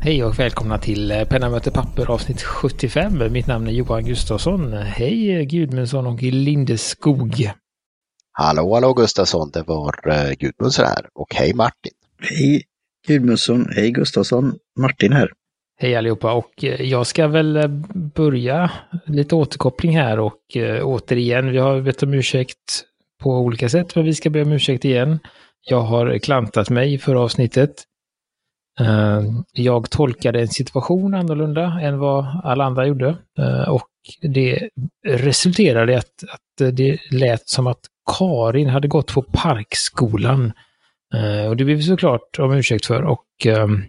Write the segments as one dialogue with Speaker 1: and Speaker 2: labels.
Speaker 1: Hej och välkomna till eh, Penna möter papper avsnitt 75. Mitt namn är Johan Gustafsson. Hej Gudmundsson och Lindeskog.
Speaker 2: Hallå, hallå Gustafsson, det var uh, Gudmundsson här och hej Martin.
Speaker 3: Hej Gudmundsson, hej Gustafsson, Martin här.
Speaker 1: Hej allihopa och eh, jag ska väl börja lite återkoppling här och återigen, vi har bett om ursäkt på olika sätt, men vi ska be om ursäkt igen. Jag har klantat mig för avsnittet. Eh, jag tolkade en situation annorlunda än vad alla andra gjorde. Eh, och det resulterade i att, att det lät som att Karin hade gått på Parkskolan. Eh, och det blev vi såklart om ursäkt för. Och, ehm,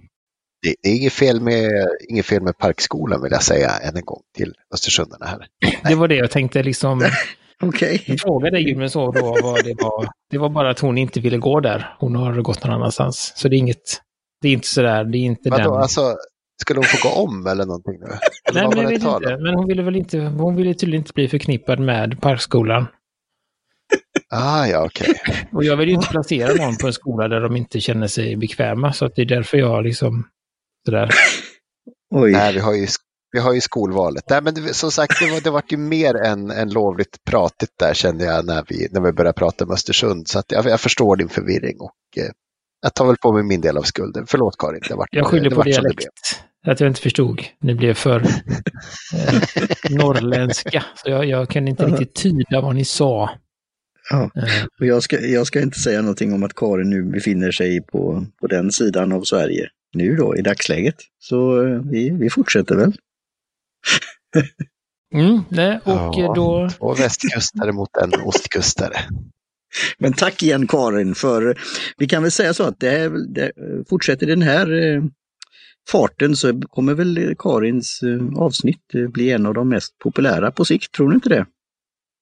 Speaker 2: det, är inget fel, med, inget fel med Parkskolan vill jag säga än en gång till Östersundarna här.
Speaker 1: Det var det jag tänkte liksom.
Speaker 3: Okej.
Speaker 1: Okay. Jag frågade Gudmund så då vad det var. Det var bara att hon inte ville gå där. Hon har gått någon annanstans. Så det är inget, det är inte sådär, det är inte
Speaker 2: Vadå,
Speaker 1: den.
Speaker 2: alltså, skulle hon få gå om eller någonting nu?
Speaker 1: Nej, men jag vet inte. Men hon ville väl inte, hon ville tydligen inte bli förknippad med Parkskolan.
Speaker 2: Ah, ja, okej. Okay.
Speaker 1: Och jag vill ju inte placera någon på en skola där de inte känner sig bekväma, så att det är därför jag liksom sådär.
Speaker 2: Oj. Nej, vi har ju, vi har ju skolvalet. Nej, men det, som sagt, det var, det var ju mer än, än lovligt pratigt där kände jag när vi, när vi började prata om Östersund. Så att jag, jag förstår din förvirring och eh, jag tar väl på mig min del av skulden. Förlåt Karin. Det var,
Speaker 1: jag skyller på dialekt. Att jag inte förstod. Ni blev för eh, norrländska. Så jag, jag kan inte riktigt tyda vad ni sa.
Speaker 3: Ja. Och jag, ska, jag ska inte säga någonting om att Karin nu befinner sig på, på den sidan av Sverige nu då i dagsläget. Så eh, vi, vi fortsätter väl.
Speaker 1: mm, nej, och ja, då...
Speaker 2: Två västkustare mot en ostkustare.
Speaker 3: Men tack igen Karin för vi kan väl säga så att det, det fortsätter den här eh, farten så kommer väl Karins eh, avsnitt eh, bli en av de mest populära på sikt, tror ni inte det?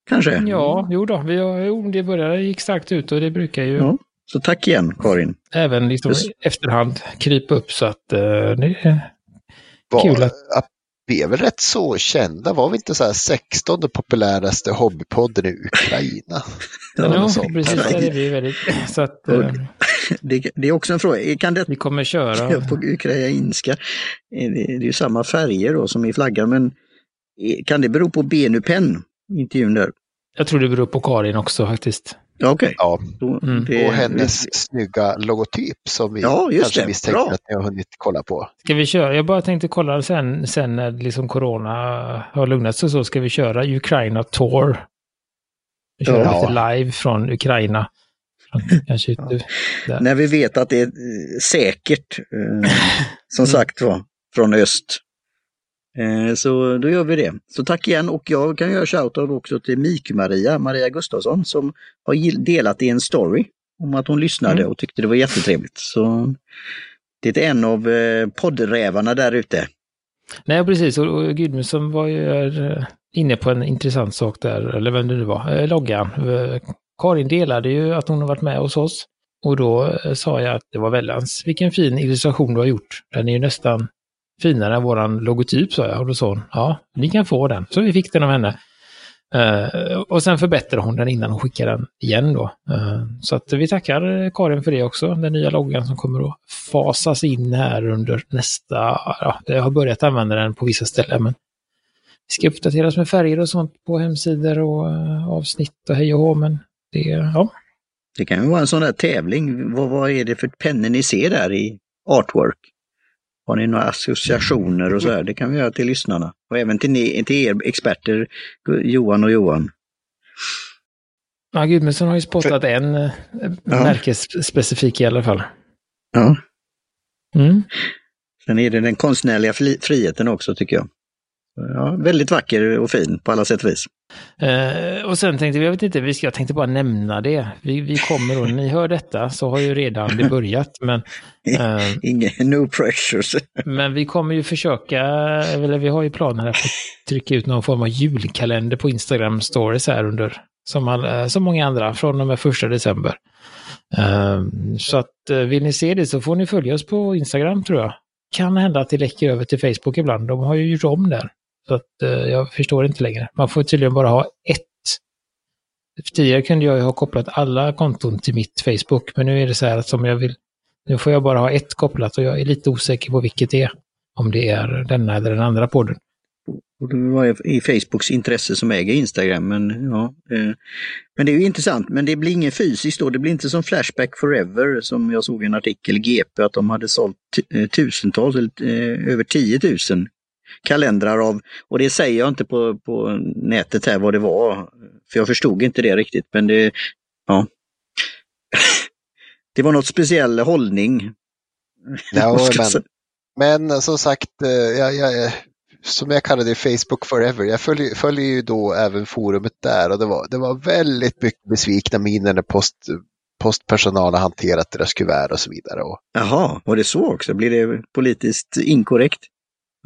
Speaker 3: Kanske?
Speaker 1: Ja, jo då, vi har, jo, det började gick starkt ut och det brukar ju... Ja,
Speaker 3: så tack igen Karin.
Speaker 1: Även liksom Just... efterhand krypa upp så att uh, det är Var, kul att...
Speaker 2: Vi är väl rätt så kända, var vi inte så här 16 populäraste hobbypodden i Ukraina?
Speaker 1: ja, no, precis, det är vi väldigt. Så att, uh...
Speaker 3: det, det, är också en fråga, kan det...
Speaker 1: Vi kommer köra.
Speaker 3: På ukrainska, det, det är ju samma färger då som i flaggan, men kan det bero på Benupen, intervjun där?
Speaker 1: Jag tror det beror på Karin också faktiskt.
Speaker 3: Okay.
Speaker 2: Ja, mm. och hennes det... snygga logotyp som vi
Speaker 3: ja,
Speaker 2: kanske misstänker att ni har hunnit kolla på.
Speaker 1: Ska vi köra? Jag bara tänkte kolla sen, sen när liksom corona har lugnat sig så ska vi köra Ukraina Tour. Vi kör ja. lite live från Ukraina.
Speaker 3: Kanske ja. När vi vet att det är säkert, eh, som mm. sagt var, från öst. Eh, så då gör vi det. Så tack igen och jag kan göra shoutout också till Mik-Maria, Maria Gustafsson, som har delat i en story om att hon lyssnade mm. och tyckte det var jättetrevligt. Så det är en av eh, poddrävarna där ute.
Speaker 1: Nej, precis. Och Gudmundsson var ju eh, inne på en intressant sak där, eller vem det nu var, loggan. Karin delade ju att hon har varit med hos oss. Och då sa jag att det var väldans. Vilken fin illustration du har gjort. Den är ju nästan finare än våran logotyp, sa jag. Och då sa hon, ja, ni kan få den. Så vi fick den av henne. Uh, och sen förbättrade hon den innan hon skickade den igen då. Uh, så att vi tackar Karin för det också, den nya loggan som kommer att fasas in här under nästa, ja, jag har börjat använda den på vissa ställen men vi ska uppdateras med färger och sånt på hemsidor och uh, avsnitt och hej och hå, men det, ja.
Speaker 3: Det kan ju vara en sån där tävling, vad, vad är det för pennor ni ser där i artwork? Har ni några associationer och så här? Det kan vi göra till lyssnarna. Och även till, ni, till er experter, Johan och Johan.
Speaker 1: Ja, Gudmundsson har ju spottat För... en eh, ja. märkesspecifik i alla fall.
Speaker 3: Ja. Mm. Sen är det den konstnärliga friheten också tycker jag. Ja, väldigt vacker och fin på alla sätt och vis.
Speaker 1: Eh, och sen tänkte vi, jag vet inte, vi ska, jag tänkte bara nämna det. Vi, vi kommer och ni hör detta så har ju redan det börjat. Men,
Speaker 3: eh, Ingen, no pressure.
Speaker 1: men vi kommer ju försöka, eller vi har ju planer att trycka ut någon form av julkalender på Instagram stories här under, som, all, som många andra, från och med första december. Eh, så att eh, vill ni se det så får ni följa oss på Instagram tror jag. Kan hända att det läcker över till Facebook ibland. De har ju gjort om där. Så att eh, jag förstår inte längre. Man får tydligen bara ha ett. Tidigare kunde jag ha kopplat alla konton till mitt Facebook, men nu är det så här att om jag vill Nu får jag bara ha ett kopplat och jag är lite osäker på vilket det är. Om det är denna eller den andra podden.
Speaker 3: Och det var i Facebooks intresse som äger Instagram. Men, ja, eh, men det är ju intressant, men det blir inget fysiskt då. Det blir inte som Flashback Forever som jag såg i en artikel i GP att de hade sålt eh, tusentals, eh, över 10 000 kalendrar av, och det säger jag inte på, på nätet här vad det var, för jag förstod inte det riktigt. Men det, ja. det var något speciell hållning.
Speaker 2: Ja, men, men som sagt, jag, jag, som jag kallade det, Facebook Forever. Jag följer, följer ju då även forumet där och det var, det var väldigt mycket besvikna miner när post, postpersonal har hanterat deras kuvert och så vidare.
Speaker 3: Jaha, var det så också? Blir det politiskt inkorrekt?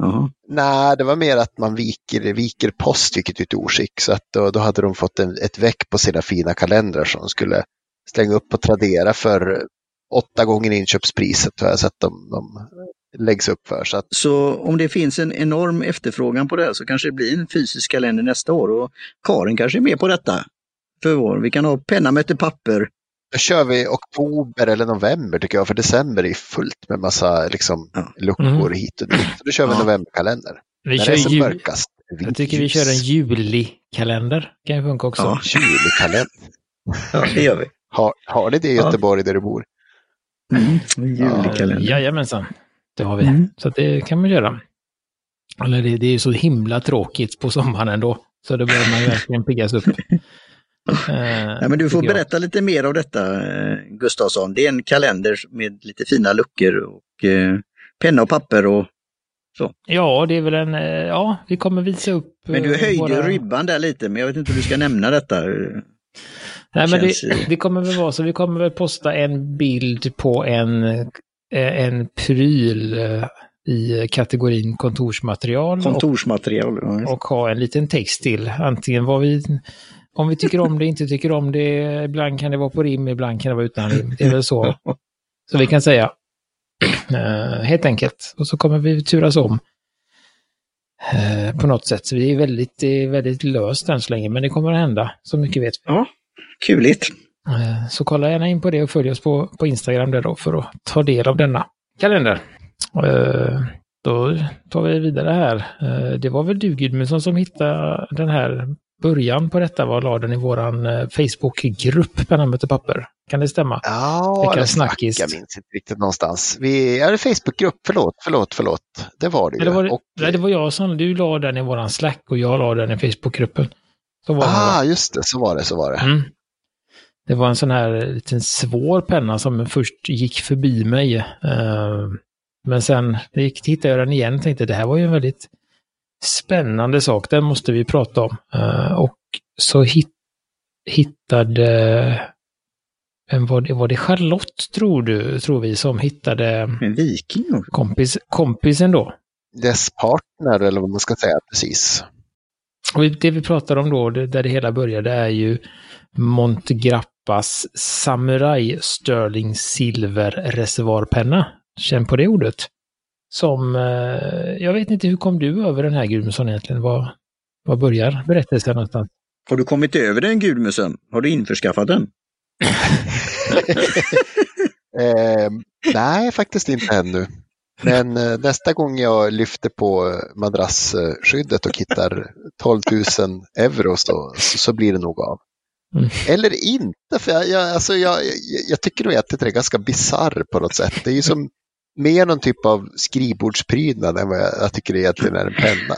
Speaker 2: Jaha. Nej, det var mer att man viker, viker post, vilket är ett oskick. Så att då, då hade de fått en, ett väck på sina fina kalendrar som de skulle slänga upp på Tradera för åtta gånger inköpspriset. Har jag sett dem, de läggs upp för.
Speaker 3: Så, att... så om det finns en enorm efterfrågan på det här så kanske det blir en fysisk kalender nästa år och Karin kanske är med på detta. För vår. Vi kan ha penna, möte, papper.
Speaker 2: Då kör vi oktober eller november tycker jag, för december är fullt med massa liksom, ja. luckor mm. hit och dit. Så då kör vi ja. novemberkalender.
Speaker 1: Vi När kör det är som mörkast. Jag tycker vi kör en julikalender. kan ju funka också.
Speaker 2: Ja, julikalender.
Speaker 3: ja, det gör vi.
Speaker 2: Har, har ni det i Göteborg där du bor?
Speaker 3: Mm, julikalender.
Speaker 1: Ja, jajamensan. Det har vi. Mm. Så det kan man göra. Eller det, det är så himla tråkigt på sommaren ändå. Så då behöver man ju verkligen piggas upp.
Speaker 3: Ja, men du får berätta lite mer av detta, eh, Gustavsson. Det är en kalender med lite fina luckor och eh, penna och papper och så.
Speaker 1: Ja, det är väl en, eh, ja, vi kommer visa upp.
Speaker 3: Men du höjde våra... ribban där lite, men jag vet inte om du ska nämna detta.
Speaker 1: Nej, men det, det, kommer väl vara så, vi kommer väl posta en bild på en Eh, en pryl eh, i kategorin kontorsmaterial.
Speaker 3: Kontorsmaterial.
Speaker 1: Och, och ha en liten text till. Antingen vad vi, om vi tycker om det, inte tycker om det. Ibland kan det vara på rim, ibland kan det vara utan rim. Det är väl så. Så vi kan säga. Uh, helt enkelt. Och så kommer vi turas om. Uh, på något sätt. Så vi är väldigt, väldigt löst än så länge, men det kommer att hända. Så mycket vet vi.
Speaker 3: Ja, kuligt.
Speaker 1: Eh, så kolla gärna in på det och följ oss på, på Instagram där då för att ta del av denna kalender. Då tar vi vidare här. Det var väl du Gudmundsson som hittade den här början på detta var la den i våran Facebookgrupp Penna papper. Kan det stämma?
Speaker 2: Ja, det snackis. jag minns inte riktigt någonstans. Vi är Facebookgrupp, förlåt, förlåt, förlåt. Det var det ju.
Speaker 1: Det var, och... nej, det var jag som, du la den i våran Slack och jag la den i Facebookgruppen.
Speaker 2: Så var ah, det, just det, så var det, så var det. Mm.
Speaker 1: Det var en sån här liten svår penna som först gick förbi mig. Eh, men sen hittade jag den igen och tänkte det här var ju en väldigt spännande sak, den måste vi prata om. Eh, och så hittade vem var det, var det Charlotte tror du, tror vi, som hittade
Speaker 3: en viking?
Speaker 1: Kompis, kompisen då.
Speaker 2: Dess partner eller vad man ska säga, precis.
Speaker 1: Och det vi pratar om då, där det hela började, är ju Montgrappas Samurai Sterling Silver reservoarpenna. Känn på det ordet. Som, eh, jag vet inte, hur kom du över den här Gudmundsson egentligen? Var, var börjar berättelsen någonstans?
Speaker 3: Har du kommit över den Gudmundsson? Har du införskaffat den?
Speaker 2: eh, nej, faktiskt inte ännu. Men eh, nästa gång jag lyfter på madrassskyddet och hittar 12 000 euro så, så, blir det nog av. Mm. Eller inte, för jag, jag, alltså jag, jag, jag tycker nog att det är ganska bisarr på något sätt. Det är ju som mer någon typ av skrivbordsprydnad än vad jag, jag tycker det egentligen är en penna.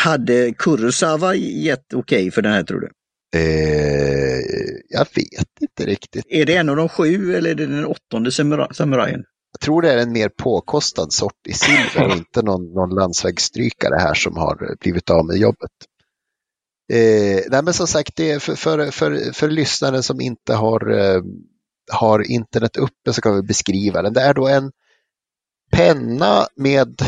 Speaker 3: Hade Kurosawa gett okej okay för den här tror du?
Speaker 2: Eh, jag vet inte riktigt.
Speaker 3: Är det en av de sju eller är det den åttonde samurajen?
Speaker 2: Jag tror det är en mer påkostad sort i silver och inte någon, någon landsvägsstrykare här som har blivit av med jobbet. Eh, nej men som sagt, det är för, för, för, för lyssnaren som inte har, eh, har internet uppe så kan vi beskriva den. Det är då en penna med,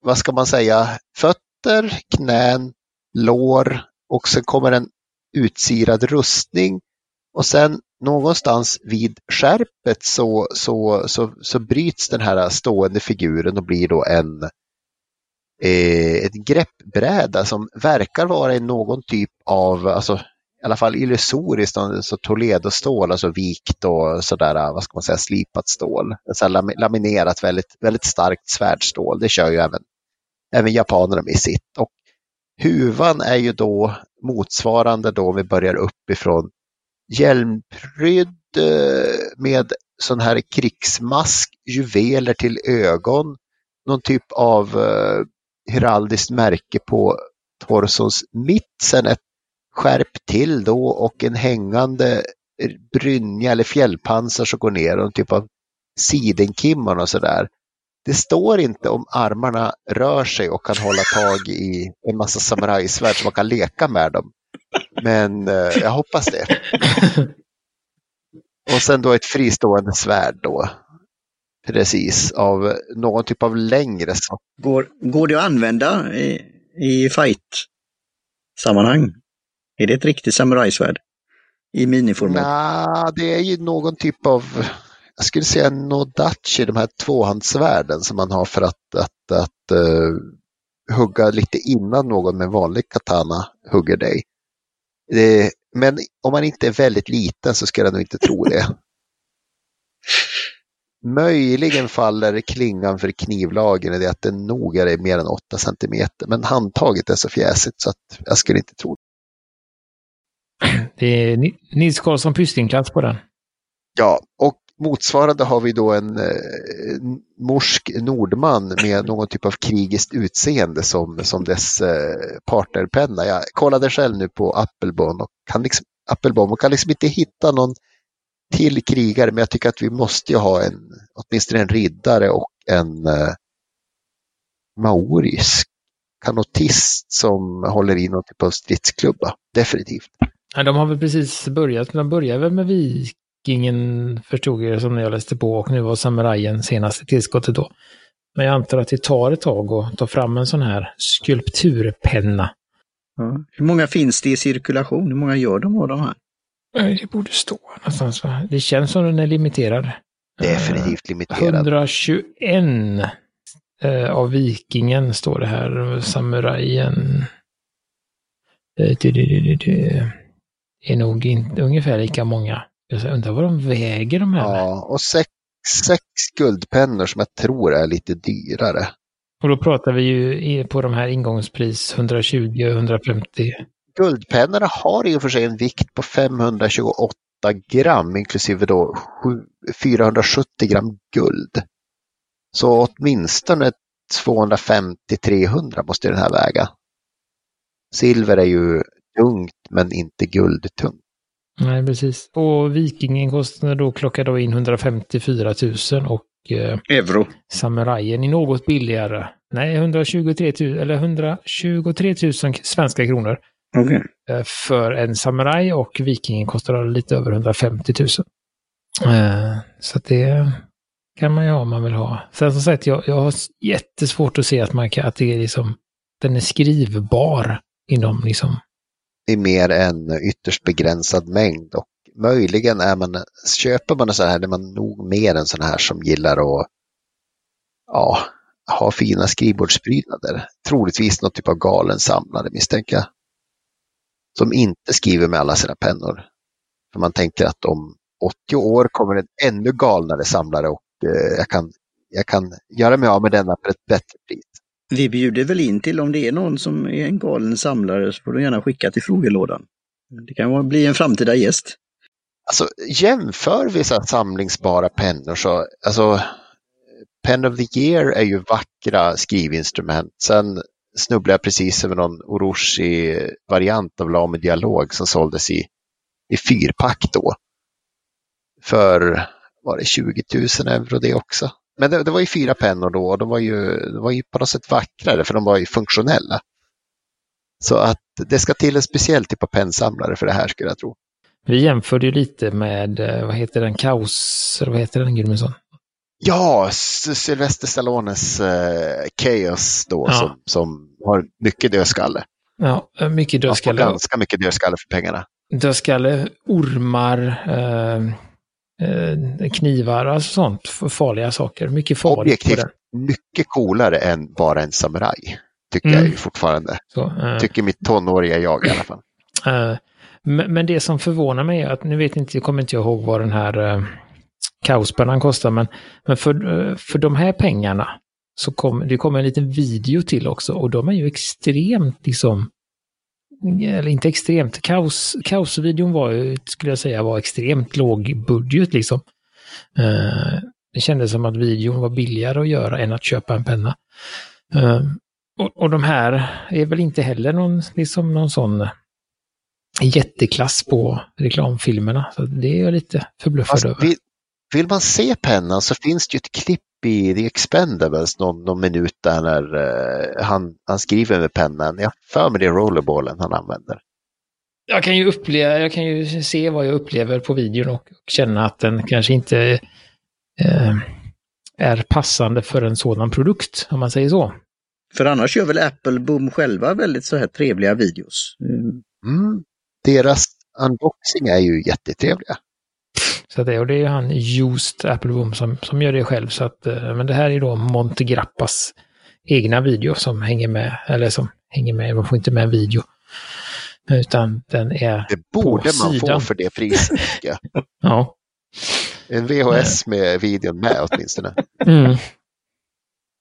Speaker 2: vad ska man säga, fötter, knän, lår och sen kommer en utsirad rustning. Och sen någonstans vid skärpet så, så, så, så bryts den här stående figuren och blir då en, eh, en greppbräda som verkar vara i någon typ av, alltså i alla fall illusoriskt, så Toledo-stål, alltså vikt och sådär, äh, vad ska man säga, slipat stål. Så laminerat väldigt, väldigt starkt svärdstål, det kör ju även, även japanerna med sitt. Och huvan är ju då motsvarande då vi börjar uppifrån hjälmprydd med sån här krigsmask, juveler till ögon, någon typ av äh, heraldiskt märke på torsons mitt, sen ett skärp till då och en hängande brynja eller fjällpansar som går ner och en typ av sidenkimmon och sådär. Det står inte om armarna rör sig och kan hålla tag i en massa samurajsvärd så man kan leka med dem. Men eh, jag hoppas det. Och sen då ett fristående svärd då. Precis, av någon typ av längre sak.
Speaker 3: Går, går det att använda i, i fight-sammanhang? Är det ett riktigt samurajsvärd? I miniformat?
Speaker 2: Nej, det är ju någon typ av, jag skulle säga nodachi, de här tvåhandssvärden som man har för att, att, att uh, hugga lite innan någon med vanlig katana hugger dig. Det, men om man inte är väldigt liten så ska jag nog inte tro det. Möjligen faller klingan för knivlagen i det att den nog är mer än 8 centimeter. Men handtaget är så fjäsigt så att jag skulle inte tro det.
Speaker 1: Det är Nils Karlsson Pystingklass på den.
Speaker 2: Ja, och motsvarande har vi då en en morsk nordman med någon typ av krigiskt utseende som, som dess eh, partnerpenna. Jag kollade själv nu på Appelbaum och kan liksom, Appelbaum och kan liksom inte hitta någon till krigare, men jag tycker att vi måste ju ha en, åtminstone en riddare och en eh, maorisk kanotist som håller i någon typ av stridsklubba. Definitivt.
Speaker 1: Ja, de har väl precis börjat, de började väl med Vikingen förstod jag som när jag läste på och nu var samurajen senaste tillskottet då. Men jag antar att det tar ett tag att ta fram en sån här skulpturpenna.
Speaker 3: Ja. Hur många finns det i cirkulation? Hur många gör de av de här?
Speaker 1: Det borde stå någonstans. Va? Det känns som den är limiterad.
Speaker 2: Definitivt limiterad.
Speaker 1: 121 eh, av Vikingen står det här. Samurajen. Eh, det, det, det, är nog inte ungefär lika många. Jag undrar vad de väger de här.
Speaker 2: Ja, och sex, sex guldpennor som jag tror är lite dyrare.
Speaker 1: Och då pratar vi ju på de här ingångspris 120-150.
Speaker 2: Guldpennorna har i och för sig en vikt på 528 gram inklusive då 470 gram guld. Så åtminstone 250-300 måste den här väga. Silver är ju tungt men inte guldtungt.
Speaker 1: Nej, precis. Och Vikingen kostade då klocka då in 154 000 och eh,
Speaker 3: Euro.
Speaker 1: Samurajen är något billigare. Nej, 123 000, eller 123 000 svenska kronor.
Speaker 3: Okay.
Speaker 1: Eh, för en samuraj och Vikingen kostar lite över 150 000. Eh, så det kan man ju ha om man vill ha. Sen som sagt, jag, jag har jättesvårt att se att, man kan, att det är liksom, den är skrivbar inom liksom
Speaker 2: i mer än ytterst begränsad mängd. Och möjligen är man, köper man en sån här, är man nog mer en sån här som gillar att ja, ha fina skrivbordsprydnader. Troligtvis någon typ av galen samlare misstänker jag. Som inte skriver med alla sina pennor. För man tänker att om 80 år kommer en ännu galnare samlare och eh, jag, kan, jag kan göra mig av med denna för ett bättre pris.
Speaker 3: Vi bjuder väl in till om det är någon som är en galen samlare så får du gärna skicka till frågelådan. Det kan bli en framtida gäst.
Speaker 2: Alltså jämför vi så samlingsbara pennor så, alltså Pen of the Year är ju vackra skrivinstrument. Sen snubblade jag precis över någon Orochi-variant av Lame Dialog som såldes i, i fyrpack då. För, var det 20 000 euro det också? Men det, det, var ju fyra pennor då och de var ju, de var ju på något sätt vackrare för de var ju funktionella. Så att det ska till en speciell typ av pennsamlare för det här skulle jag tro.
Speaker 1: Vi jämförde ju lite med, eh, vad heter den, Kaos, vad heter den Gudmundsson?
Speaker 2: Ja, Sylvester Stallones eh, Chaos då ja. som, som har mycket dödskalle.
Speaker 1: Ja, mycket dödskalle.
Speaker 2: ganska mycket dödskalle för pengarna.
Speaker 1: Dödskalle, ormar, eh, eh, knivar, alltså sånt, farliga saker. Mycket farligt.
Speaker 2: Objektivt mycket coolare än bara en samuraj, tycker mm. jag fortfarande. Så, eh, tycker mitt tonåriga jag i alla fall.
Speaker 1: Eh, Men, det som förvånar mig är att, nu vet inte, jag kommer inte ihåg vad den här eh, kaospennan kostar, men, men för, eh, för de här pengarna så kommer det kommer en liten video till också och de är ju extremt liksom, eller inte extremt, kaos, kaosvideon var ju, skulle jag säga, var extremt låg budget liksom. Uh, det kändes som att videon var billigare att göra än att köpa en penna. Uh, och, och de här är väl inte heller någon, liksom någon sån jätteklass på reklamfilmerna. Så det är jag lite förbluffad över.
Speaker 2: Vill, man se pennan så finns det ju ett klipp i The Expendables någon, någon minut där när uh, han, han skriver med pennan. Jag för mig det är rollerballen han använder.
Speaker 1: Jag kan ju uppleva, jag kan ju se vad jag upplever på videon och, känna att den kanske inte uh, är passande för en sådan produkt, om man säger så.
Speaker 3: För annars gör väl Apple Boom själva väldigt så här trevliga videos.
Speaker 2: Mm. Mm. Deras unboxing är ju jättetrevliga.
Speaker 1: Så det, och det är han Just Apple Boom som, som gör det själv. Så att, eh, men det här är då Monte Grappas egna video som hänger med, eller som hänger med, man får inte med en video. Utan den är
Speaker 2: Det borde man sidan. få för det priset.
Speaker 1: ja.
Speaker 2: En VHS med videon med åtminstone.
Speaker 1: Mm.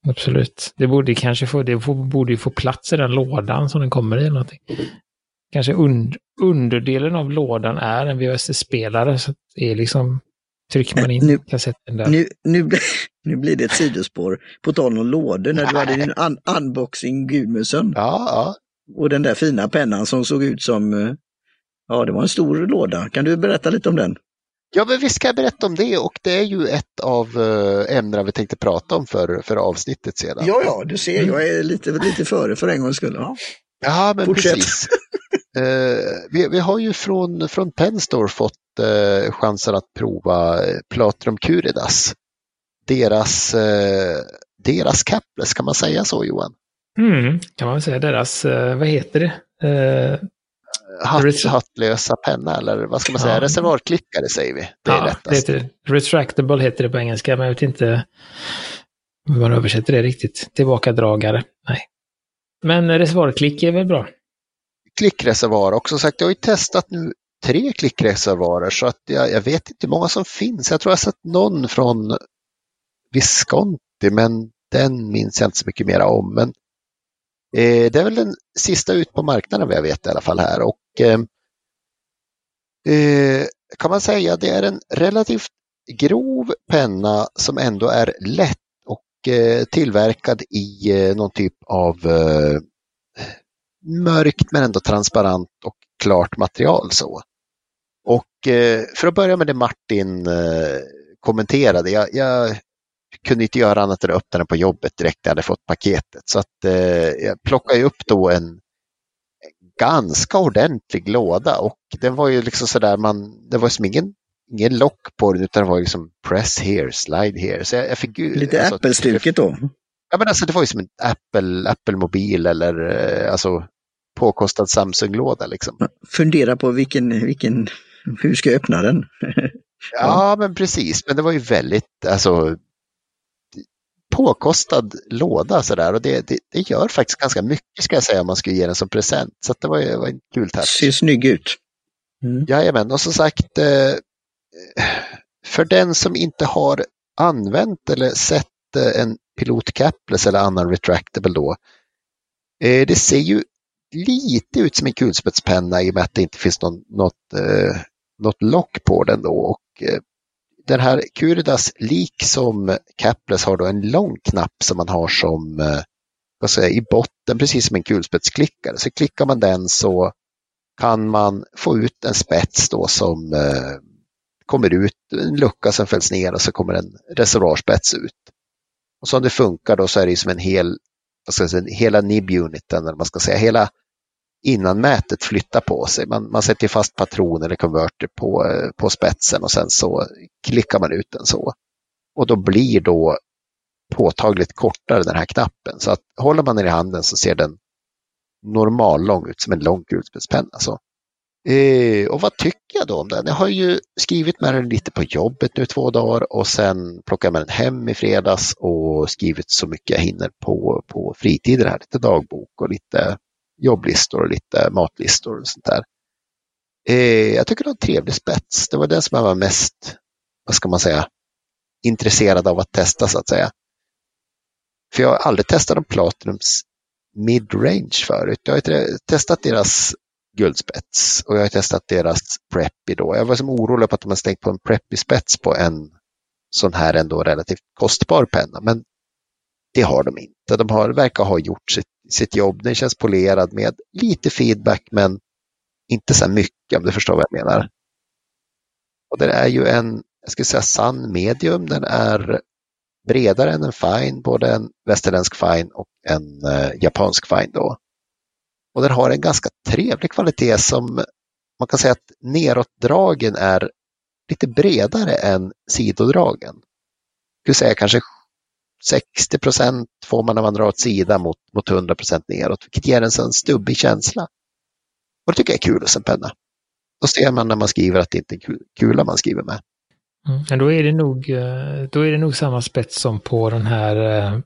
Speaker 1: Absolut. Det borde kanske få, det borde ju få plats i den lådan som den kommer i eller någonting. Kanske und, underdelen av lådan är en VHS-spelare så det är liksom trycker man in nu, kassetten där.
Speaker 3: Nu, nu, nu blir det ett sidospår. På tal om lådor, när du hade din un unboxing Gudmundsson.
Speaker 2: Ja, ja.
Speaker 3: Och den där fina pennan som såg ut som, eh, ja det var en stor låda. Kan du berätta lite om den?
Speaker 2: Ja, men visst ska berätta om det och det är ju ett av eh, ämnena vi tänkte prata om för, för avsnittet sedan.
Speaker 3: Ja, ja, du ser, jag är lite, lite före för en gångs skull. Ja,
Speaker 2: ja men Fortsätt. precis. uh, vi, vi har ju från, från Penstore fått uh, chansen att prova Platrum Curidas. Deras, uh, deras capless, kan man säga så Johan?
Speaker 1: Mm, kan man säga deras, vad heter det?
Speaker 2: hatt, hattlösa penna eller vad ska man säga, ja. reservoarklickare säger vi. Det är ja, lättast.
Speaker 1: Det heter, retractable heter det på engelska, men jag vet inte hur man översätter det riktigt. Tillbakadragare, nej. Men reservoarklick är väl bra?
Speaker 2: Klickreservoar också sagt, jag har ju testat nu tre klickreservoarer så att jag, jag vet inte hur många som finns. Jag tror jag har sett någon från Visconti, men den minns jag inte så mycket mer om. Men eh, det är väl den sista ut på marknaden vad jag vet i alla fall här och Eh, eh kan man säga det är en relativt grov penna som ändå är lätt Eh, tillverkad i eh, någon typ av eh, mörkt men ändå transparent och klart material. så. Och för att börja med det Martin kommenterade, jag, jag kunde inte göra annat än att öppna den på jobbet direkt när jag hade fått paketet. Så att jag plockade upp då en ganska ordentlig låda och den var ju liksom sådär man, det var som ingen, ingen lock på den utan det var liksom press here, slide here. Så jag, jag fick,
Speaker 3: Lite alltså, Apple-stuket då?
Speaker 2: Ja men alltså det var ju som en Apple, Apple-mobil eller eh, alltså påkostad Samsung-låda liksom.
Speaker 3: Fundera på vilken, vilken, hur ska jag öppna den?
Speaker 2: ja. ja men precis, men det var ju väldigt, alltså påkostad låda sådär och det, det, det, gör faktiskt ganska mycket ska jag säga om man skulle ge den som present. Så det var, var en kul touch.
Speaker 3: Ser snygg ut.
Speaker 2: Mm. Jajamän, och som sagt eh, för den som inte har använt eller sett eh, en Pilot Capless eller annan retractable då. Eh, det ser ju lite ut som en kulspetspenna i och med att det inte finns någon, något, eh, något lock på den då. Och den här Curidas, liksom Capless, har då en lång knapp som man har som vad säger, i botten, precis som en kulspetsklickare. Så klickar man den så kan man få ut en spets då som kommer ut, en lucka som fälls ner och så kommer en reservoarspets ut. Och som det funkar då så är det som en hel, vad ska jag säga, hela nib-uniten, eller man ska säga, hela innanmätet flyttar på sig. Man, man sätter fast patron eller konverter på, eh, på spetsen och sen så klickar man ut den så. Och då blir då påtagligt kortare den här knappen. Så att håller man den i handen så ser den normal lång ut som en lång kulspetspenna. Alltså. Eh, och vad tycker jag då om den? Jag har ju skrivit med den lite på jobbet nu två dagar och sen plockade jag med den hem i fredags och skrivit så mycket jag hinner på, på fritiden här. Lite dagbok och lite jobblistor och lite matlistor och sånt där. Eh, jag tycker det var en trevlig spets. Det var den som jag var mest, vad ska man säga, intresserad av att testa så att säga. För jag har aldrig testat de Platinums mid-range förut. Jag har testat deras guldspets och jag har testat deras Preppy då. Jag var som orolig på att de har stängt på en Preppy-spets på en sån här ändå relativt kostbar penna. Men det har de inte. De har, verkar ha gjort sitt, sitt jobb. Den känns polerad med lite feedback men inte så mycket om du förstår vad jag menar. Och det är ju en, jag skulle säga sann medium. Den är bredare än en fine, både en västerländsk fine och en eh, japansk fine då. Och den har en ganska trevlig kvalitet som man kan säga att neråtdragen är lite bredare än sidodragen. Jag skulle säga kanske 60 procent får man när man drar åt sida mot, mot 100 procent neråt, vilket ger en sån stubbig känsla. Och det tycker jag är kul hos en penna. Då ser man när man skriver att det inte är kula man skriver med.
Speaker 1: Mm, men då är, det nog, eh, då är det nog samma spets som på den här, eh,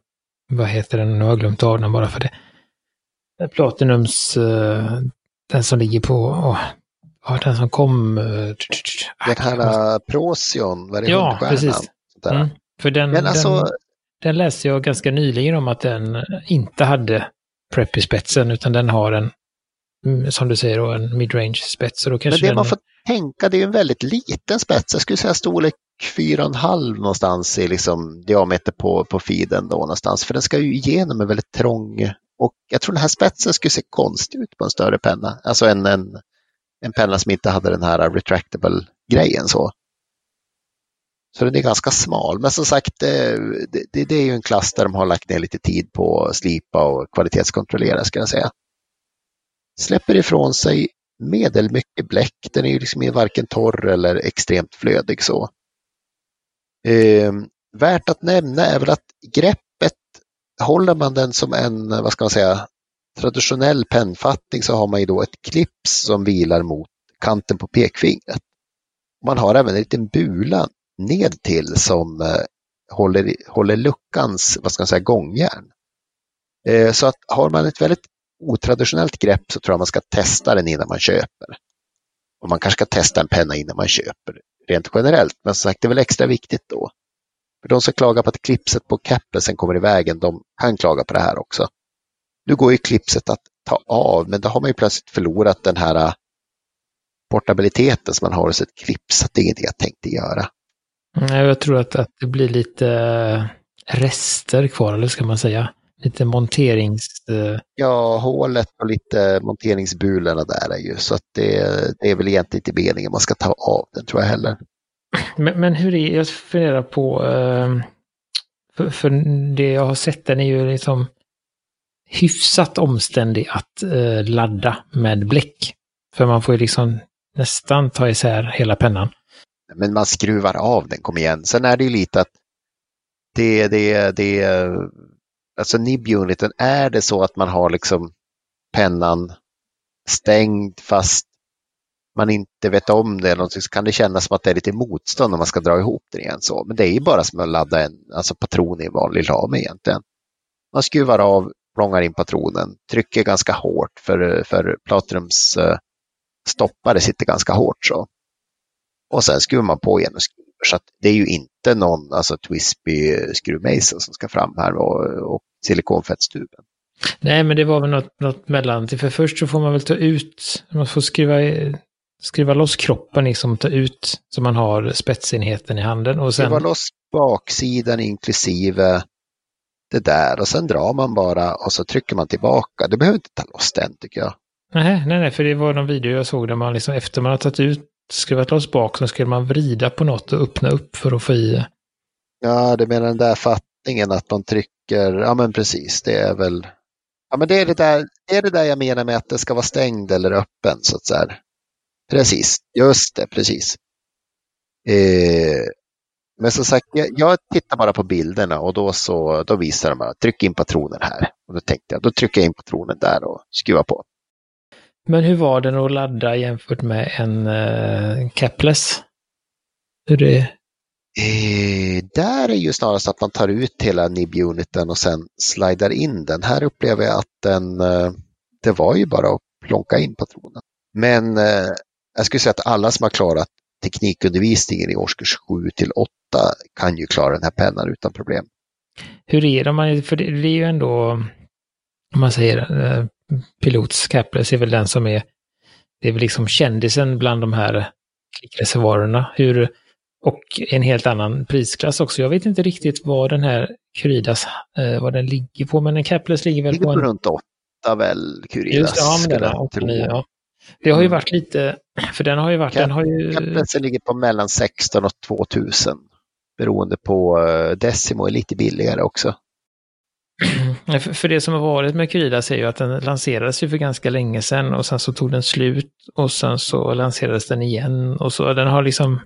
Speaker 1: vad heter den, nu har jag glömt av den bara för det. Platinums, eh, den som ligger på, oh, den som kom.
Speaker 2: Den här Procyon, vad är det,
Speaker 1: Ja, precis. Mm, för den, Men alltså, den, den läste jag ganska nyligen om att den inte hade Preppy-spetsen utan den har en, mm, som du säger, en midrange spets. Men
Speaker 2: det
Speaker 1: den...
Speaker 2: man får tänka, det är en väldigt liten spets. Jag skulle säga storlek 4,5 någonstans i liksom diameter på, på feeden då någonstans. För den ska ju igenom en väldigt trång och jag tror den här spetsen skulle se konstig ut på en större penna. Alltså en, en, en penna som inte hade den här retractable grejen så. Så den är ganska smal. Men som sagt, eh, det, det, det, är ju en klass där de har lagt ner lite tid på att slipa och kvalitetskontrollera ska jag säga. Släpper ifrån sig medelmycket bläck. Den är ju liksom varken torr eller extremt flödig så. Eh, värt att nämna är väl att greppet, håller man den som en, vad ska man säga, traditionell pennfattning så har man ju då ett clips som vilar mot kanten på pekfingret. Man har även en liten bula ned till som eh, håller, håller luckans, vad ska man säga, gångjärn. Eh, så att har man ett väldigt otraditionellt grepp så tror jag man ska testa den innan man köper. Och man kanske ska testa en penna innan man köper, rent generellt. Men som sagt, det är väl extra viktigt då. För de som klagar på att klipset på caplesen kommer i vägen, de kan klaga på det här också. Nu går ju klipset att ta av, men då har man ju plötsligt förlorat den här äh, portabiliteten som man har hos ett klipp, så det är ingenting jag tänkte göra.
Speaker 1: Nej, jag tror att, att det blir lite äh, rester kvar, eller ska man säga? lite monterings... Uh...
Speaker 2: Ja, hålet och lite monteringsbulorna där är ju så att det, det är väl egentligen inte meningen man ska ta av den tror jag heller.
Speaker 1: Men, men hur är, jag funderar på, ehm, för, för, det jag har sett den är ju liksom hyfsat omständig att eh, ladda med bläck. För man får ju liksom nästan ta isär hela pennan.
Speaker 2: Men man skruvar av den, kom igen. Sen är det ju lite att det, det, det alltså nib-uniten, är det så att man har liksom pennan stängd fast man inte vet om det eller så kan det kännas som att det är lite motstånd när man ska dra ihop den igen. Så. Men det är ju bara som att ladda en alltså patron i en vanlig lame egentligen. Man skruvar av, plångar in patronen, trycker ganska hårt för, för Platinums uh, eh, stoppare sitter ganska hårt. så. Och sen skruvar man på igen och skruvar. Så det är ju inte någon alltså, Twisby eh, skruvmejsel som ska fram här och, och silikonfettstuben.
Speaker 1: Nej, men det var väl något, något mellan. För först så får man väl ta ut, man får skriva, skriva loss kroppen, liksom ta ut så man har spetsenheten i handen. Och sen...
Speaker 2: Skriva loss baksidan inklusive det där och sen drar man bara och så trycker man tillbaka. Du behöver inte ta loss den tycker jag.
Speaker 1: Nej, nej, nej, för det var någon video jag såg där man liksom efter man har tagit ut, skruvat loss bak, så skulle man vrida på något och öppna upp för att få i.
Speaker 2: Ja, du menar den där fattningen att man trycker ja men precis, det är väl, ja men det är det där, det är det där jag menar med att det ska vara stängd eller öppen så att säga. Precis, just det, precis. Eh, men som sagt, jag, jag, tittar bara på bilderna och då, så, då visar de att tryck in patronen här. Och då tänkte jag, då trycker jag in patronen där och skruvar på.
Speaker 1: Men hur var den att ladda jämfört med en uh, capless? Hur det,
Speaker 2: Eh, där är ju snarast att man tar ut hela nib-uniten och sen slidar in den. Här upplever jag att den, eh, det var ju bara att plonka in patronen. Men eh, jag skulle säga att alla som har klarat teknikundervisningen i årskurs 7 till 8 kan ju klara den här pennan utan problem.
Speaker 1: Hur är det? För det är ju ändå, om man säger eh, pilots capless är väl den som är, det är väl liksom kändisen bland de här klickreservoarerna. Hur, och en helt annan prisklass också. Jag vet inte riktigt vad den här Curidas, eh, vad den ligger på, men en capless ligger väl
Speaker 2: ligger
Speaker 1: på en...
Speaker 2: runt 8 väl, Curidas.
Speaker 1: Just det, ja, men den, 8, 9, ja. Det har ju mm. varit lite, för den har ju varit, Cap den har ju...
Speaker 2: Caplessen ligger på mellan 16 och 2000 beroende på eh, Decimo är lite billigare också.
Speaker 1: För det som har varit med Krydas är ju att den lanserades ju för ganska länge sedan och sen så tog den slut och sen så lanserades den igen och så den har liksom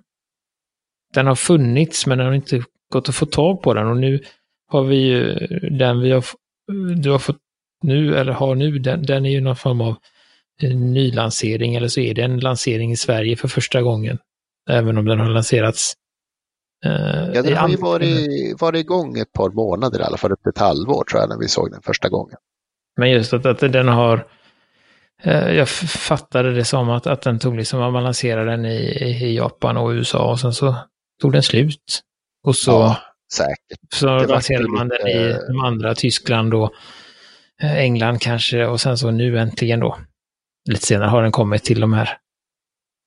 Speaker 1: den har funnits men den har inte gått att få tag på den och nu har vi ju den vi har du har fått nu eller har nu den, den är ju någon form av nylansering eller så är det en lansering i Sverige för första gången. Även om den har lanserats
Speaker 2: Eh, ja, den har ju varit, varit igång ett par månader i alla fall, upp till ett halvår tror jag, när vi såg den första gången.
Speaker 1: Men just att, att den har, eh, jag fattade det som att, att den tog liksom, man lanserade den i, i Japan och USA och sen så tog den slut. Och så, ja,
Speaker 2: säkert.
Speaker 1: så lanserade man lite... den i de andra, Tyskland och eh, England kanske, och sen så nu äntligen då, lite senare har den kommit till de här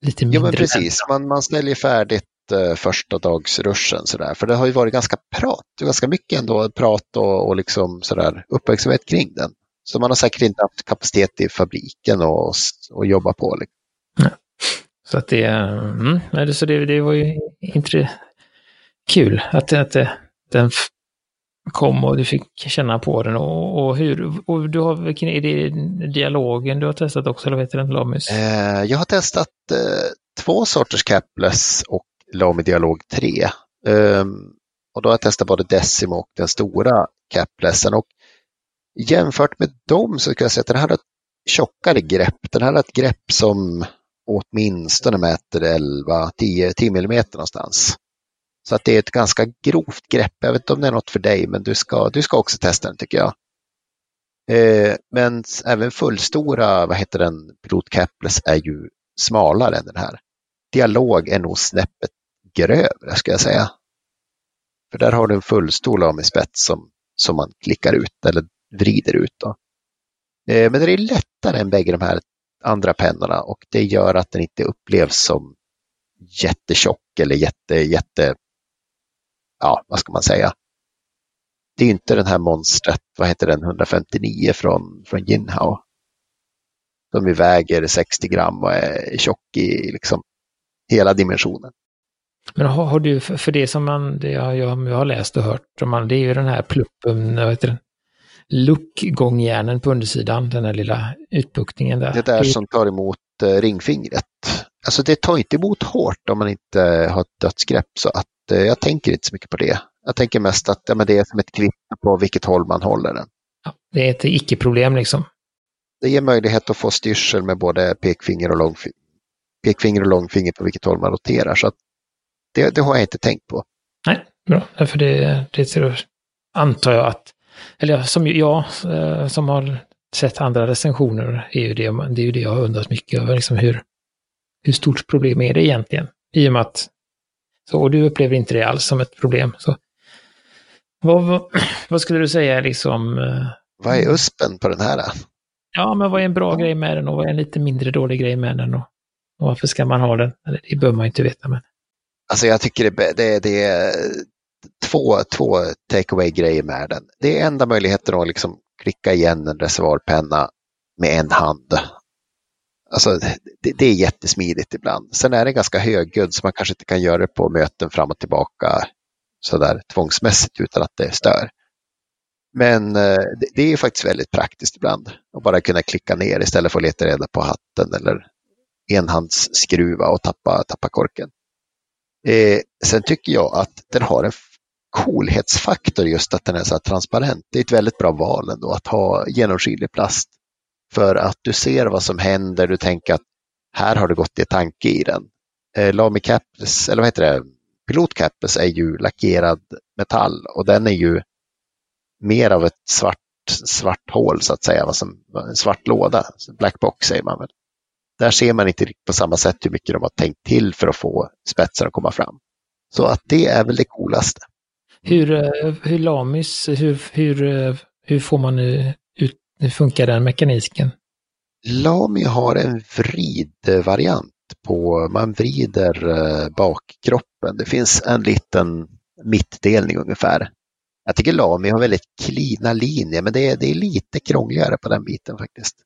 Speaker 1: lite mindre
Speaker 2: Ja, men precis. Man, man ställer färdigt eh, första dagsruschen sådär. För det har ju varit ganska prat, ganska mycket ändå prat och, och liksom sådär uppmärksamhet kring den. Så man har säkert inte haft kapacitet i fabriken och, och jobba på. Liksom.
Speaker 1: Ja. Så att det, mm, så det, det var ju inte kul att, att det, den kom och du fick känna på den och, och hur, och du har, vilken är det dialogen du har testat också eller vad heter den, Lamis?
Speaker 2: Eh, jag har testat eh, två sorters capless och Lami dialog 3. Eh, och då har jag testat både Decimo och den stora caplessen. Och jämfört med dem så kan jag säga att den här har ett tjockare grepp. Den här har ett grepp som åtminstone mäter 11, 10, 10 mm någonstans. Så att det är ett ganska grovt grepp. Jag vet inte om det är något för dig, men du ska, du ska också testa den tycker jag. Eh, men även fullstora, vad heter den, Pilot Capless är ju smalare än den här. Dialog är nog snäppet grövre ska jag säga. För där har du en fullstol med spets som, som man klickar ut eller vrider ut. Då. Eh, men det är lättare än bägge de här andra pennorna och det gör att den inte upplevs som jättetjock eller jätte, jätte, ja vad ska man säga. Det är inte den här monstret, vad heter den, 159 från, från Jinhao. Som väger 60 gram och är tjock i liksom hela dimensionen.
Speaker 1: Men har, har, du, för det som man, det jag, jag, jag har läst och hört, man, det är ju den här pluppen, vad heter den? Luckgångjärnen på undersidan, den här lilla utbuktningen där.
Speaker 2: Det där som tar emot eh, ringfingret. Alltså det tar inte emot hårt om man inte har ett dödsgrepp så att eh, jag tänker inte så mycket på det. Jag tänker mest att ja, men det är som ett kvitto på vilket håll man håller den.
Speaker 1: Ja, det är ett icke-problem liksom.
Speaker 2: Det ger möjlighet att få styrsel med både pekfinger och långfinger, pekfinger och långfinger på vilket håll man roterar. Så det, det har jag inte tänkt på.
Speaker 1: Nej, bra. För det, det antar jag att, eller som jag eh, som har sett andra recensioner, är ju det, det är ju det jag har undrat mycket över. Liksom hur, hur stort problem är det egentligen? I och med att, så, och du upplever inte det alls som ett problem. Så, vad, vad, vad skulle du säga liksom? Eh,
Speaker 2: vad är USPen på den här?
Speaker 1: Ja, men vad är en bra grej med den och vad är en lite mindre dålig grej med den? Och, och varför ska man ha den? Eller, det bör man inte veta. Men...
Speaker 2: Alltså jag tycker det, det, det är två, två take grejer med den. Det är enda möjligheten att liksom klicka igen en reservoarpenna med en hand. Alltså det, det är jättesmidigt ibland. Sen är det ganska högljudd så man kanske inte kan göra det på möten fram och tillbaka sådär tvångsmässigt utan att det stör. Men eh, det, det är faktiskt väldigt praktiskt ibland att bara kunna klicka ner istället för att leta reda på hatten eller enhandsskruva och tappa, tappa korken. Eh, sen tycker jag att den har en coolhetsfaktor just att den är så här transparent. Det är ett väldigt bra val ändå att ha genomskinlig plast. För att du ser vad som händer, du tänker att här har det gått i tanke i den. Eh, Lamy Caps, eller vad heter det, Pilot Caps är ju lackerad metall och den är ju mer av ett svart, svart hål så att säga, en svart låda, black box säger man väl. Där ser man inte på samma sätt hur mycket de har tänkt till för att få spetsar att komma fram. Så att det är väl det coolaste.
Speaker 1: Hur, eh, hur Lamis, hur, hur, eh, hur får man ut, hur funkar den mekaniken?
Speaker 2: Lami har en vridvariant på, man vrider eh, bakkroppen. Det finns en liten mittdelning ungefär. Jag tycker Lami har väldigt klina linjer, men det är, det är lite krångligare på den biten faktiskt.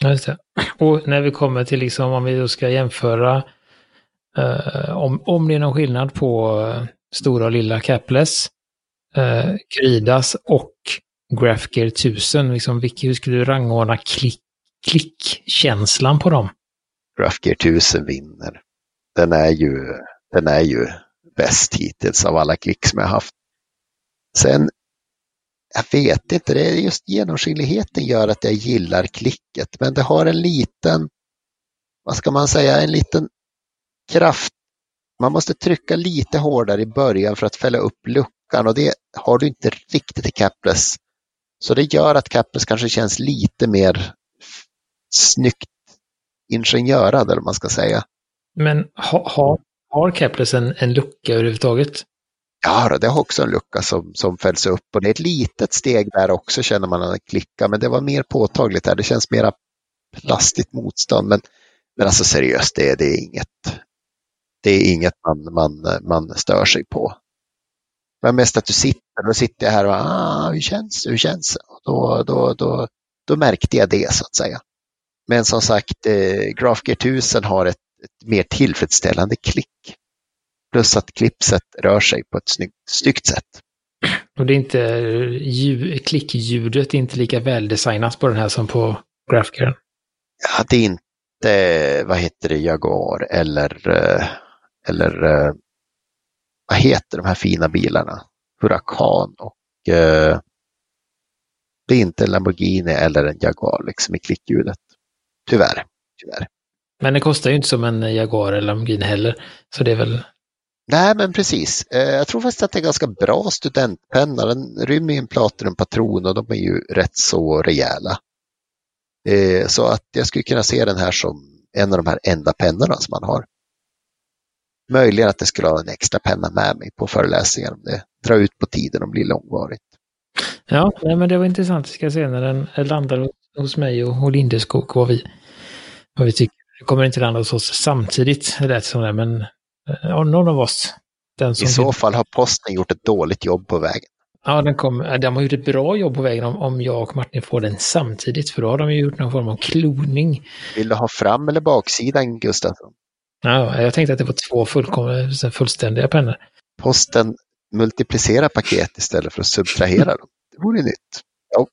Speaker 1: Det. Och när vi kommer till, liksom, om vi då ska jämföra, eh, om, om det är någon skillnad på eh, stora och lilla capless, eh, Krydas och Graphgear 1000, liksom, vilk, hur skulle du rangordna klick, klickkänslan på dem?
Speaker 2: Graphgear 1000 vinner. Den är ju, den är ju bäst hittills av alla klick som jag haft. Sen, jag vet inte, det är just genomskinligheten gör att jag gillar klicket, men det har en liten, vad ska man säga, en liten kraft. Man måste trycka lite hårdare i början för att fälla upp luckan och det har du inte riktigt i capless. Så det gör att capless kanske känns lite mer snyggt ingenjörad eller man ska säga.
Speaker 1: Men ha, ha, har Keplers en, en lucka överhuvudtaget?
Speaker 2: Ja, det har också en lucka som, som fälls upp och det är ett litet steg där också känner man att klicka, men det var mer påtagligt här. Det känns mera plastigt motstånd. Men, men alltså seriöst, det, det är inget, det är inget man, man, man stör sig på. Men mest att du sitter, då sitter jag här och ah, hur känns hur känns det? Då, då, då, då märkte jag det så att säga. Men som sagt, eh, GraphGear 1000 har ett, ett, mer tillfredsställande klick. Plus att klippset rör sig på ett snyggt, snyggt sätt.
Speaker 1: Och det är inte ljud, klickljudet är inte lika väldesignat på den här som på GraphGear?
Speaker 2: Ja, det är inte, vad heter det, Jaguar eller, eh, eller eh, vad heter de här fina bilarna? Huracan och eh, det är inte en Lamborghini eller en Jaguar liksom i klickljudet. Tyvärr. Tyvärr.
Speaker 1: Men det kostar ju inte som en Jaguar eller Lamborghini heller. Så det är väl...
Speaker 2: Nej, men precis. Eh, jag tror faktiskt att det är ganska bra studentpenna. Den rymmer ju en Platinum-patron och de är ju rätt så rejäla. Eh, så att jag skulle kunna se den här som en av de här enda pennorna som man har. Möjligen att det skulle ha en extra penna med mig på föreläsningar om det drar ut på tiden och blir långvarigt.
Speaker 1: Ja, nej, men det var intressant. Vi ska se när den landar hos mig och Lindeskog vad vi, vad vi tycker. Det kommer inte landa hos oss samtidigt, det lät som det, men ja, någon av oss.
Speaker 2: I så fall har posten gjort ett dåligt jobb på vägen.
Speaker 1: Ja, den, kom, de har gjort ett bra jobb på vägen om, om jag och Martin får den samtidigt, för då har de ju gjort någon form av kloning.
Speaker 2: Vill du ha fram eller baksidan, Gustafsson?
Speaker 1: Ja, jag tänkte att det var två fullständiga pennor.
Speaker 2: Posten multiplicerar paket istället för att subtrahera dem. Det vore nytt. Ja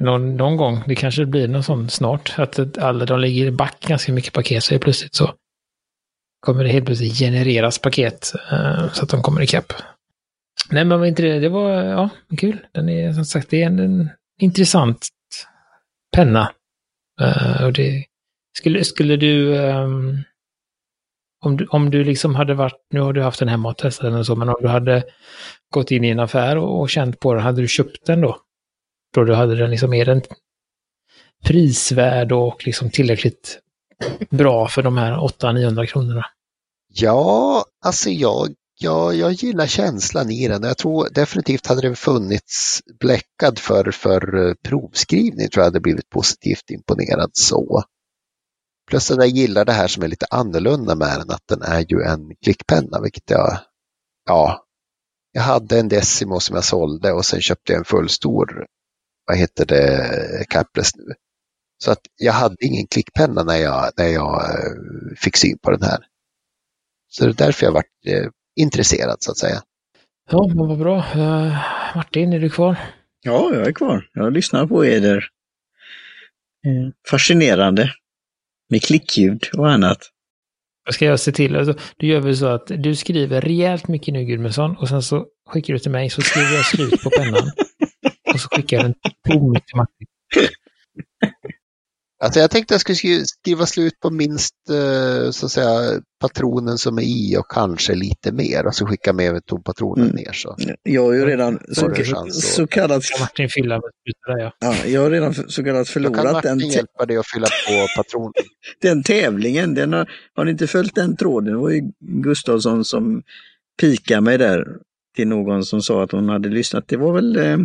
Speaker 1: någon, någon gång. Det kanske blir någon sån snart. Att alla de ligger i back ganska mycket paket så är plötsligt så kommer det helt plötsligt genereras paket uh, så att de kommer ikapp. Nej men var inte det, det var ja, kul. Den är som sagt det är en, en intressant penna. Uh, och det, skulle, skulle du um, om du, om du liksom hade varit, nu har du haft den hemma och testat den och så, men om du hade gått in i en affär och, och känt på den, hade du köpt den då? då du hade den liksom är den prisvärd och liksom tillräckligt bra för de här 800-900 kronorna?
Speaker 2: Ja, alltså jag, jag, jag gillar känslan i den. Jag tror definitivt hade den funnits bläckad för, för eh, provskrivning tror jag hade blivit positivt imponerad så. Plus att jag gillar det här som är lite annorlunda med den, att den är ju en klickpenna, vilket jag, ja, jag hade en Decimo som jag sålde och sen köpte jag en fullstor vad heter det, Capless nu. Så att jag hade ingen klickpenna när jag, när jag eh, fick syn på den här. Så det är därför jag varit eh, intresserad så att säga.
Speaker 1: Ja, men vad bra. Uh, Martin, är du kvar?
Speaker 3: Ja, jag är kvar. Jag lyssnar på er där. Uh, fascinerande med klickljud och annat.
Speaker 1: Ska jag se till, alltså, du gör väl så att du skriver rejält mycket nu Gudmundsson och sen så skickar du till mig så skriver jag slut på pennan. och så skickar jag den tom till Martin.
Speaker 2: Alltså jag tänkte att jag skulle skriva slut på minst eh, så att säga patronen som är i och kanske lite mer och så skicka med tompatronen mm. ner. Så.
Speaker 3: Jag har ju redan så, så kallat...
Speaker 1: Martin fylla
Speaker 3: ja. ja. Jag har redan så kallat förlorat den... Kan
Speaker 2: Martin den hjälpa dig att fylla på patronen?
Speaker 3: den tävlingen, den har, har ni inte följt den tråden? Det var ju Gustavsson som pikade mig där till någon som sa att hon hade lyssnat. Det var väl eh,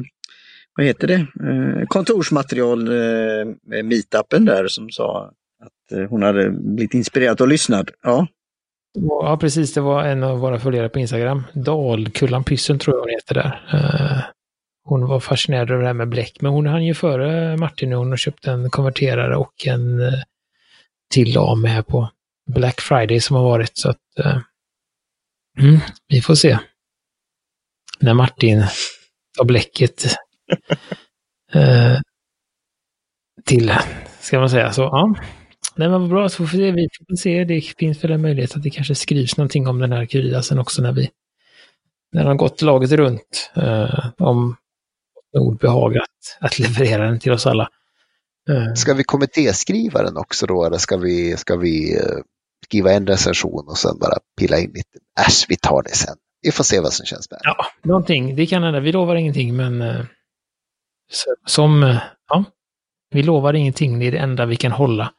Speaker 3: vad heter det, eh, Kontorsmaterial, eh, meetupen där som sa att eh, hon hade blivit inspirerad och lyssnat. Ja.
Speaker 1: ja, precis. Det var en av våra följare på Instagram. Dalkullan Pyssel tror jag hon heter där. Hon var fascinerad över det här med bläck, men hon hann ju före Martin nu. Hon köpte en konverterare och en till A med på Black Friday som har varit. Så att, mm, vi får se. När Martin tar bläcket eh, till, ska man säga. Så ja, Nej, men vad bra, så får vi får se. Det finns väl en möjlighet att det kanske skrivs någonting om den här Kyriasen också när vi när han gått laget runt. Eh, om Nord behagat att leverera den till oss alla.
Speaker 2: Eh. Ska vi kommittéskriva den också då eller ska vi, ska vi eh, skriva en recension och sen bara pilla in lite? Äsch, vi tar det sen. Vi får se vad som känns bäst.
Speaker 1: Ja, någonting. Det kan hända. Vi lovar ingenting, men eh, som, ja, vi lovar ingenting, det är det enda vi kan hålla.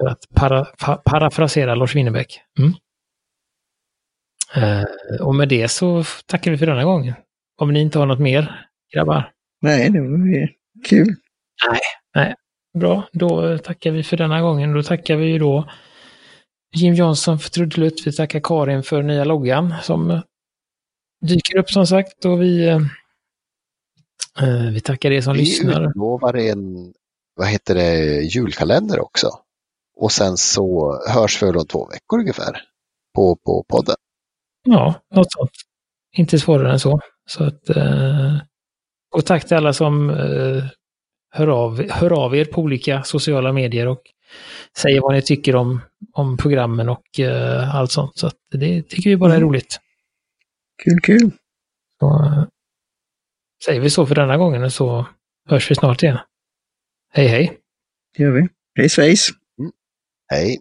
Speaker 1: För att para, pa, parafrasera Lars Winnerbäck. Mm. Eh, och med det så tackar vi för denna gången. Om ni inte har något mer, grabbar?
Speaker 3: Nej, det var kul.
Speaker 1: Nej, nej. Bra, då tackar vi för denna gången. Då tackar vi ju då Jim Johnson för trudelutt. Vi tackar Karin för nya loggan som dyker upp som sagt. Och vi Eh, vi tackar er som vi lyssnar.
Speaker 2: Vi utlovar en, vad heter det, julkalender också. Och sen så hörs vi om två veckor ungefär på, på podden.
Speaker 1: Ja, något sånt. Inte svårare än så. så att, eh, och tack till alla som eh, hör, av, hör av er på olika sociala medier och säger vad ni tycker om, om programmen och allt sånt. Så det tycker vi bara är mm. roligt.
Speaker 3: Kul, kul. Så,
Speaker 1: säger vi så för denna gången och så hörs vi snart igen. Hej hej!
Speaker 3: Det gör vi. Hej svejs! Mm.
Speaker 2: Hej!